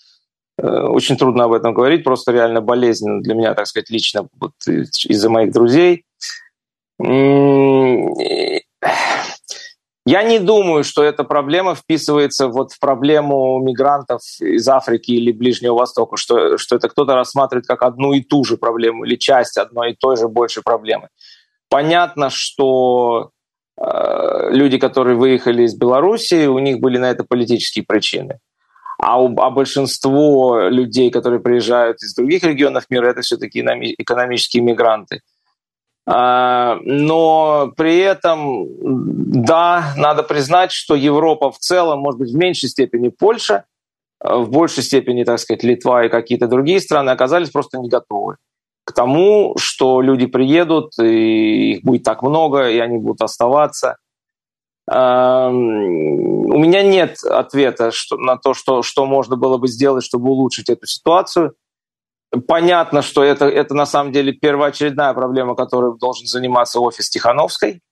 очень трудно об этом говорить, просто реально болезненно для меня, так сказать, лично вот, из-за моих друзей. Я не думаю, что эта проблема вписывается вот в проблему мигрантов из Африки или Ближнего Востока, что, что это кто-то рассматривает как одну и ту же проблему или часть одной и той же большей проблемы. Понятно, что э, люди, которые выехали из Беларуси, у них были на это политические причины а, у, а большинство людей, которые приезжают из других регионов мира, это все-таки экономические мигранты. А, но при этом, да, надо признать, что Европа в целом, может быть, в меньшей степени Польша, в большей степени, так сказать, Литва и какие-то другие страны оказались просто не готовы к тому, что люди приедут, и их будет так много, и они будут оставаться – у меня нет ответа на то, что, что можно было бы сделать, чтобы улучшить эту ситуацию. Понятно, что это, это на самом деле первоочередная проблема, которой должен заниматься офис Тихановской.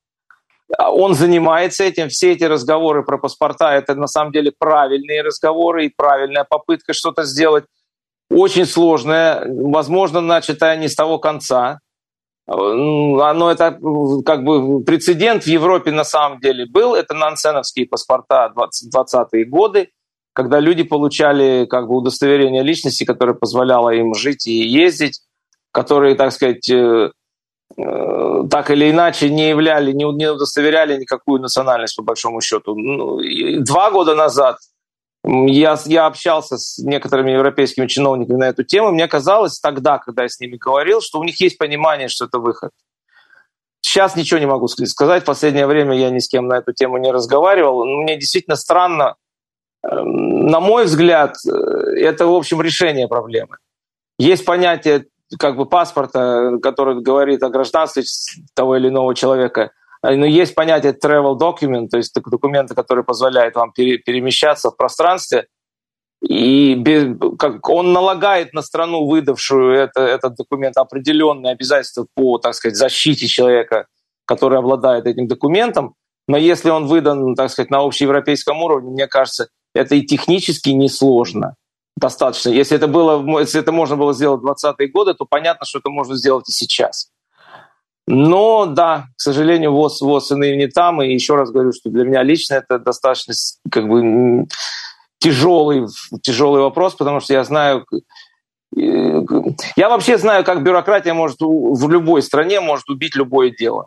Он занимается этим. Все эти разговоры про паспорта – это на самом деле правильные разговоры и правильная попытка что-то сделать. Очень сложная, возможно, начатая не с того конца оно это как бы прецедент в Европе на самом деле был. Это нансеновские паспорта 20-20-е годы, когда люди получали как бы удостоверение личности, которое позволяло им жить и ездить, которые, так сказать, э, э, так или иначе не являли, не удостоверяли никакую национальность по большому счету. Ну, два года назад я, я общался с некоторыми европейскими чиновниками на эту тему. Мне казалось тогда, когда я с ними говорил, что у них есть понимание, что это выход. Сейчас ничего не могу сказать. В последнее время я ни с кем на эту тему не разговаривал. Мне действительно странно. Эм, на мой взгляд, э, это, в общем, решение проблемы. Есть понятие как бы паспорта, который говорит о гражданстве того или иного человека – но ну, есть понятие travel document, то есть документы, которые позволяют вам перемещаться в пространстве, и без, как он налагает на страну, выдавшую это, этот документ, определенные обязательства по, так сказать, защите человека, который обладает этим документом. Но если он выдан, так сказать, на общеевропейском уровне, мне кажется, это и технически несложно. достаточно. Если это, было, если это можно было сделать в 20-е годы, то понятно, что это можно сделать и сейчас. Но да, к сожалению, ВОЗ, ВОЗ и не там. И еще раз говорю, что для меня лично это достаточно как бы тяжелый, тяжелый вопрос, потому что я знаю, я вообще знаю, как бюрократия может в любой стране может убить любое дело,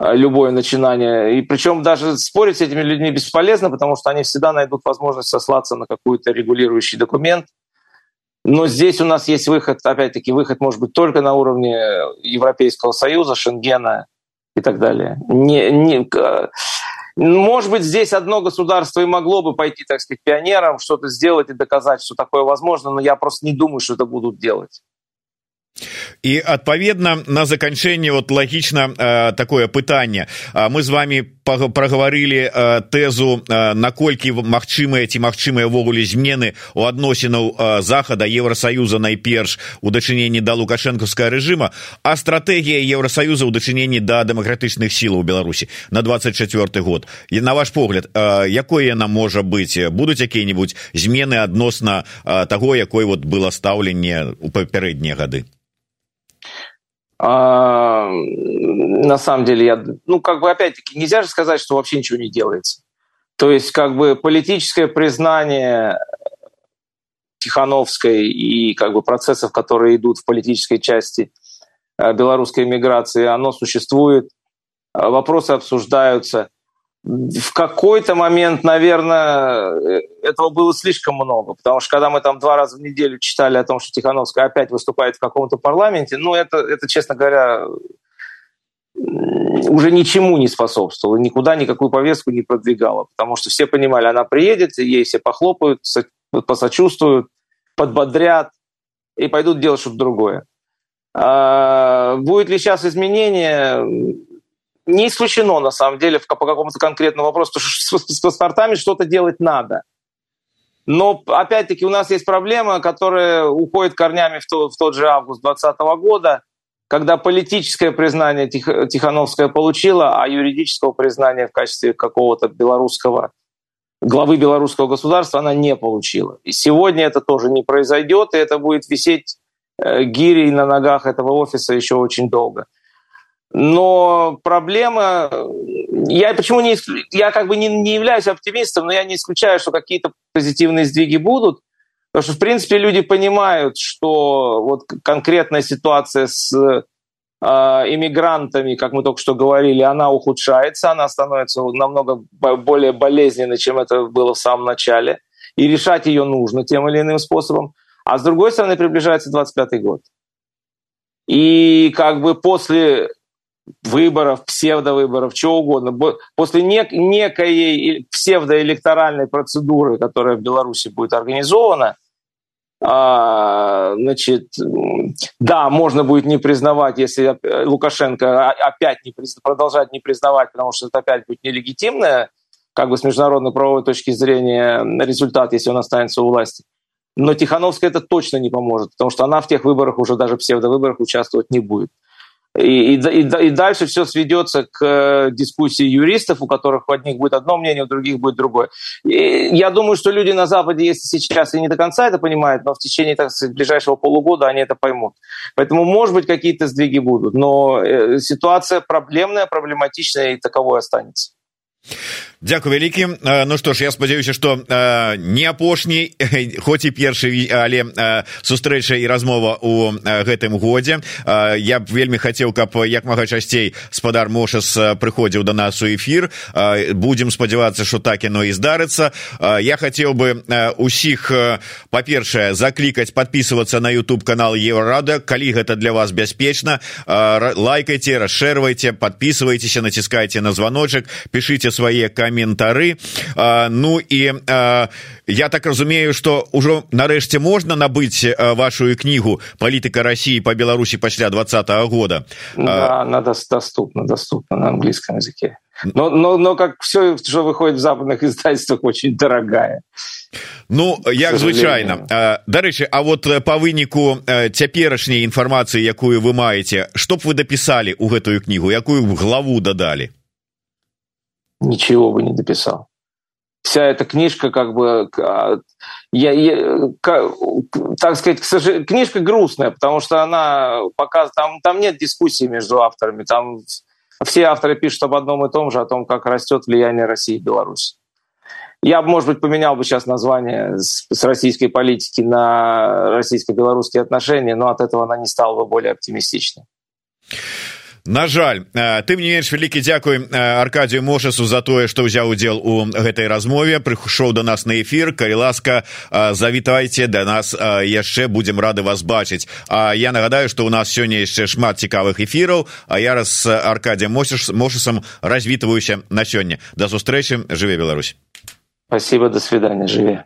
любое начинание. И причем даже спорить с этими людьми бесполезно, потому что они всегда найдут возможность сослаться на какой-то регулирующий документ – но здесь у нас есть выход, опять-таки, выход может быть только на уровне Европейского Союза, Шенгена и так далее. Не, не, может быть, здесь одно государство и могло бы пойти, так сказать, пионером, что-то сделать и доказать, что такое возможно, но я просто не думаю, что это будут делать. і адпаведна на заканчэнне вот лагічна э, такое пытанне мы з вами праговорылі э, тэзу э, наколькі магчымыя ці магчымыя ввогуле змены у адносінаў э, захада евросаюза найперш у дачыненні да лукашэнкаўскага рэжыма а стратэгія евросаюза ў дачыненні да дэмакратычных сілаў беларусі на 24 год і на ваш погляд э, якое яна можа быць будуць якія-нибудь змены адносна э, таго якой вот было стаўленне у папярэднія гады А, На самом деле, я, ну, как бы, опять-таки, нельзя же сказать, что вообще ничего не делается. То есть, как бы, политическое признание Тихановской и, как бы, процессов, которые идут в политической части э, белорусской миграции, оно существует, вопросы обсуждаются – в какой-то момент, наверное, э, этого было слишком много, потому что когда мы там два раза в неделю читали о том, что Тихановская опять выступает в каком-то парламенте, ну, это, это честно говоря, уже ничему не способствовало, никуда никакую повестку не продвигало, потому что все понимали, она приедет, ей все похлопают, посочувствуют, подбодрят и пойдут делать что-то другое. А будет ли сейчас изменение? Не исключено, на самом деле, по какому-то конкретному вопросу, что с паспортами что-то делать надо. Но, опять-таки, у нас есть проблема, которая уходит корнями в, то, в тот же август 2020 года, когда политическое признание Тих, Тихановская получила, а юридического признания в качестве какого-то белорусского главы белорусского государства она не получила. И сегодня это тоже не произойдет, и это будет висеть э, гирей на ногах этого офиса еще очень долго. Но проблема... Я почему не... Я как бы не, не являюсь оптимистом, но я не исключаю, что какие-то позитивные сдвиги будут. Потому что, в принципе, люди понимают, что вот конкретная ситуация с э, иммигрантами, как мы только что говорили, она ухудшается, она становится намного более болезненной, чем это было в самом начале. И решать ее нужно тем или иным способом. А с другой стороны, приближается 25-й год. И как бы после выборов, псевдовыборов, чего угодно. После нек- некой псевдоэлекторальной процедуры, которая в Беларуси будет организована, а, значит, да, можно будет не признавать, если Лукашенко опять не приз... продолжать не признавать, потому что это опять будет нелегитимное, как бы с международной правовой точки зрения, результат, если он останется у власти. Но Тихановская это точно не поможет, потому что она в тех выборах уже даже псевдовыборах участвовать не будет. И, и, и, и дальше все сведется к э, дискуссии юристов, у которых у одних будет одно мнение, у других будет другое. И я думаю, что люди на Западе, если сейчас и не до конца это понимают, но в течение так сказать, ближайшего полугода они это поймут. Поэтому, может быть, какие-то сдвиги будут, но э, ситуация проблемная, проблематичная и таковой останется. Дякую вялікі Ну што ж я спадзяюся што не апошні (laughs) хоць і першы але сустрэча і размова у гэтым годзе. Я б вельмі хацеў каб як мага часцей спадар мошас прыходзіў да нас у эфір. Будзем спадзявацца што так яно і здарыцца. Я хацеў бы усіх па-першае заклікаць подписываться на youtube канал еврорада калі гэта для вас бяспечна. Лайкайте расшэрвайте подписывайтеся націскайте на званочек пишите свае каментары ну і я так разумею что ўжо нарэшце можна набыць вашу кнігу палітыка россии по беларусі пасля двадцатого года да, она доступна доступна на английском языке. Но но но как все что выходит в западных (laughs) издательствах очень дорогая. Ну як звычайна дарэчы А вот по выніку цяперашняй інфармацыі якую вы маеце што б вы дапісалі у гэтую кнігу якую главу дадалі ничего бы не дописал. вся эта книжка как бы я, я, так сказать к сожалению, книжка грустная потому что она показывает там там нет дискуссии между авторами там все авторы пишут об одном и том же о том как растет влияние России в Беларусь я может быть поменял бы сейчас название с, с российской политики на российско-белорусские отношения но от этого она не стала бы более оптимистичной На жаль тым не менш вялікі дзякуй аркадію мошасу за тое што ўзяў удзел у гэтай размове. Прыйшоў до нас на эфир калі ласка завітайце да нас яшчэ будзем рады вас бачыць. А я нагадаю што у нас сёння яшчэ шмат цікавых эфіраў А я раз аркадія мосіш мошасам развітваюся на сёння. Да сустрэчы жыве Беларусь. Спасибо до свидания живе